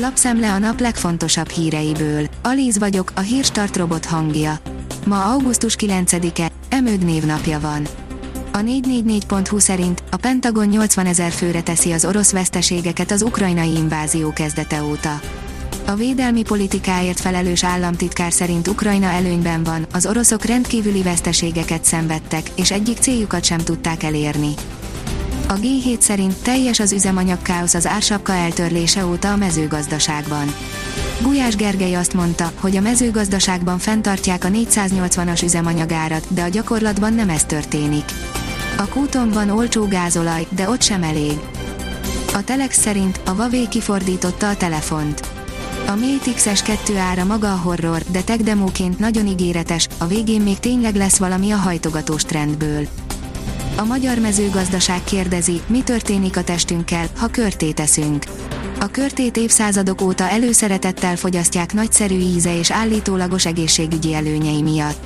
Lapszemle a nap legfontosabb híreiből. Alíz vagyok, a hírstart robot hangja. Ma augusztus 9-e, Emőd névnapja van. A 444.hu szerint a Pentagon 80 ezer főre teszi az orosz veszteségeket az ukrajnai invázió kezdete óta. A védelmi politikáért felelős államtitkár szerint Ukrajna előnyben van, az oroszok rendkívüli veszteségeket szenvedtek, és egyik céljukat sem tudták elérni. A G7 szerint teljes az üzemanyagkáosz az ársapka eltörlése óta a mezőgazdaságban. Gulyás Gergely azt mondta, hogy a mezőgazdaságban fenntartják a 480-as üzemanyagárat, de a gyakorlatban nem ez történik. A kúton van olcsó gázolaj, de ott sem elég. A Telex szerint a Huawei kifordította a telefont. A Mate X-es 2 ára maga a horror, de tech demóként nagyon ígéretes, a végén még tényleg lesz valami a hajtogatós trendből. A magyar mezőgazdaság kérdezi, mi történik a testünkkel, ha körtét teszünk. A körtét évszázadok óta előszeretettel fogyasztják nagyszerű íze és állítólagos egészségügyi előnyei miatt.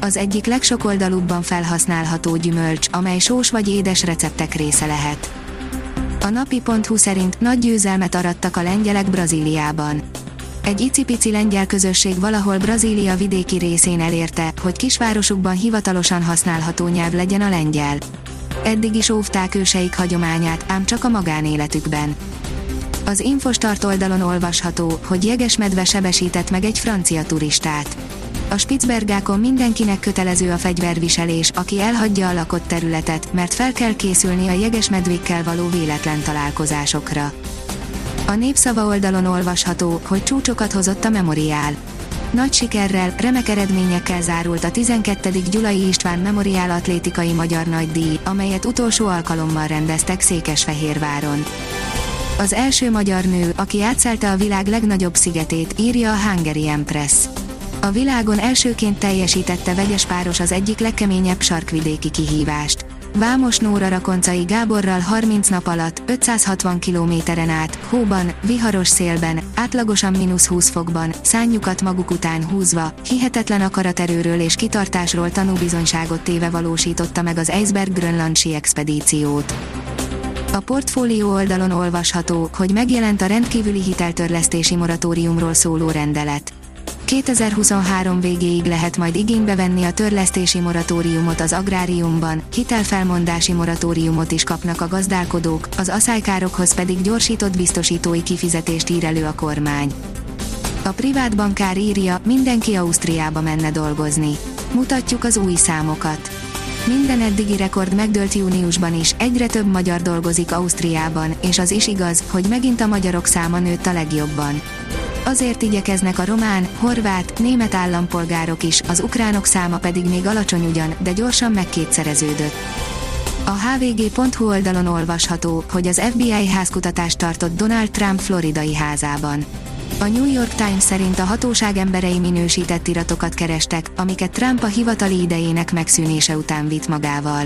Az egyik legsokoldalúbban felhasználható gyümölcs, amely sós vagy édes receptek része lehet. A napi.hu szerint nagy győzelmet arattak a lengyelek Brazíliában. Egy icipici lengyel közösség valahol Brazília vidéki részén elérte, hogy kisvárosukban hivatalosan használható nyelv legyen a lengyel. Eddig is óvták őseik hagyományát, ám csak a magánéletükben. Az Infostart oldalon olvasható, hogy jegesmedve sebesített meg egy francia turistát. A Spitzbergákon mindenkinek kötelező a fegyverviselés, aki elhagyja a lakott területet, mert fel kell készülni a jegesmedvékkel való véletlen találkozásokra. A népszava oldalon olvasható, hogy csúcsokat hozott a memoriál. Nagy sikerrel, remek eredményekkel zárult a 12. Gyulai István Memoriál Atlétikai Magyar Nagydíj, amelyet utolsó alkalommal rendeztek Székesfehérváron. Az első magyar nő, aki átszelte a világ legnagyobb szigetét, írja a Hungary Empress. A világon elsőként teljesítette vegyes páros az egyik legkeményebb sarkvidéki kihívást. Vámos Nóra Rakoncai Gáborral 30 nap alatt, 560 kilométeren át, hóban, viharos szélben, átlagosan mínusz 20 fokban, szányukat maguk után húzva, hihetetlen akaraterőről és kitartásról tanúbizonyságot téve valósította meg az Eisberg Grönlandsi expedíciót. A portfólió oldalon olvasható, hogy megjelent a rendkívüli hiteltörlesztési moratóriumról szóló rendelet. 2023 végéig lehet majd igénybe venni a törlesztési moratóriumot az agráriumban, hitelfelmondási moratóriumot is kapnak a gazdálkodók, az aszálykárokhoz pedig gyorsított biztosítói kifizetést ír elő a kormány. A privát bankár írja, mindenki Ausztriába menne dolgozni. Mutatjuk az új számokat. Minden eddigi rekord megdőlt júniusban is, egyre több magyar dolgozik Ausztriában, és az is igaz, hogy megint a magyarok száma nőtt a legjobban. Azért igyekeznek a román, horvát, német állampolgárok is, az ukránok száma pedig még alacsony ugyan, de gyorsan megkétszereződött. A hvg.hu oldalon olvasható, hogy az FBI házkutatást tartott Donald Trump floridai házában. A New York Times szerint a hatóság emberei minősített iratokat kerestek, amiket Trump a hivatali idejének megszűnése után vitt magával.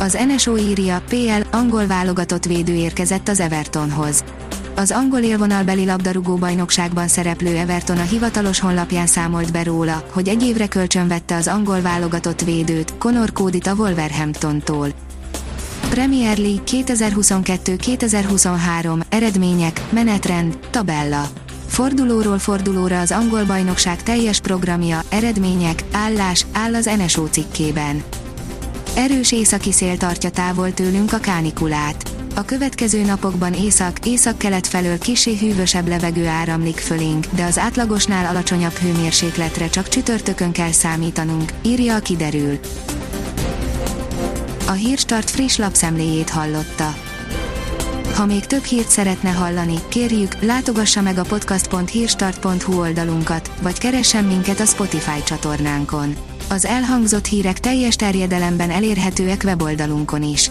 Az NSO írja, PL, angol válogatott védő érkezett az Evertonhoz az angol élvonalbeli labdarúgó bajnokságban szereplő Everton a hivatalos honlapján számolt be róla, hogy egy évre kölcsönvette az angol válogatott védőt, Conor Cody a Wolverhamptontól. Premier League 2022-2023, eredmények, menetrend, tabella. Fordulóról fordulóra az angol bajnokság teljes programja, eredmények, állás, áll az NSO cikkében. Erős északi szél tartja távol tőlünk a kánikulát a következő napokban észak-észak-kelet felől kisé hűvösebb levegő áramlik fölénk, de az átlagosnál alacsonyabb hőmérsékletre csak csütörtökön kell számítanunk, írja a kiderül. A Hírstart friss lapszemléjét hallotta. Ha még több hírt szeretne hallani, kérjük, látogassa meg a podcast.hírstart.hu oldalunkat, vagy keressen minket a Spotify csatornánkon. Az elhangzott hírek teljes terjedelemben elérhetőek weboldalunkon is.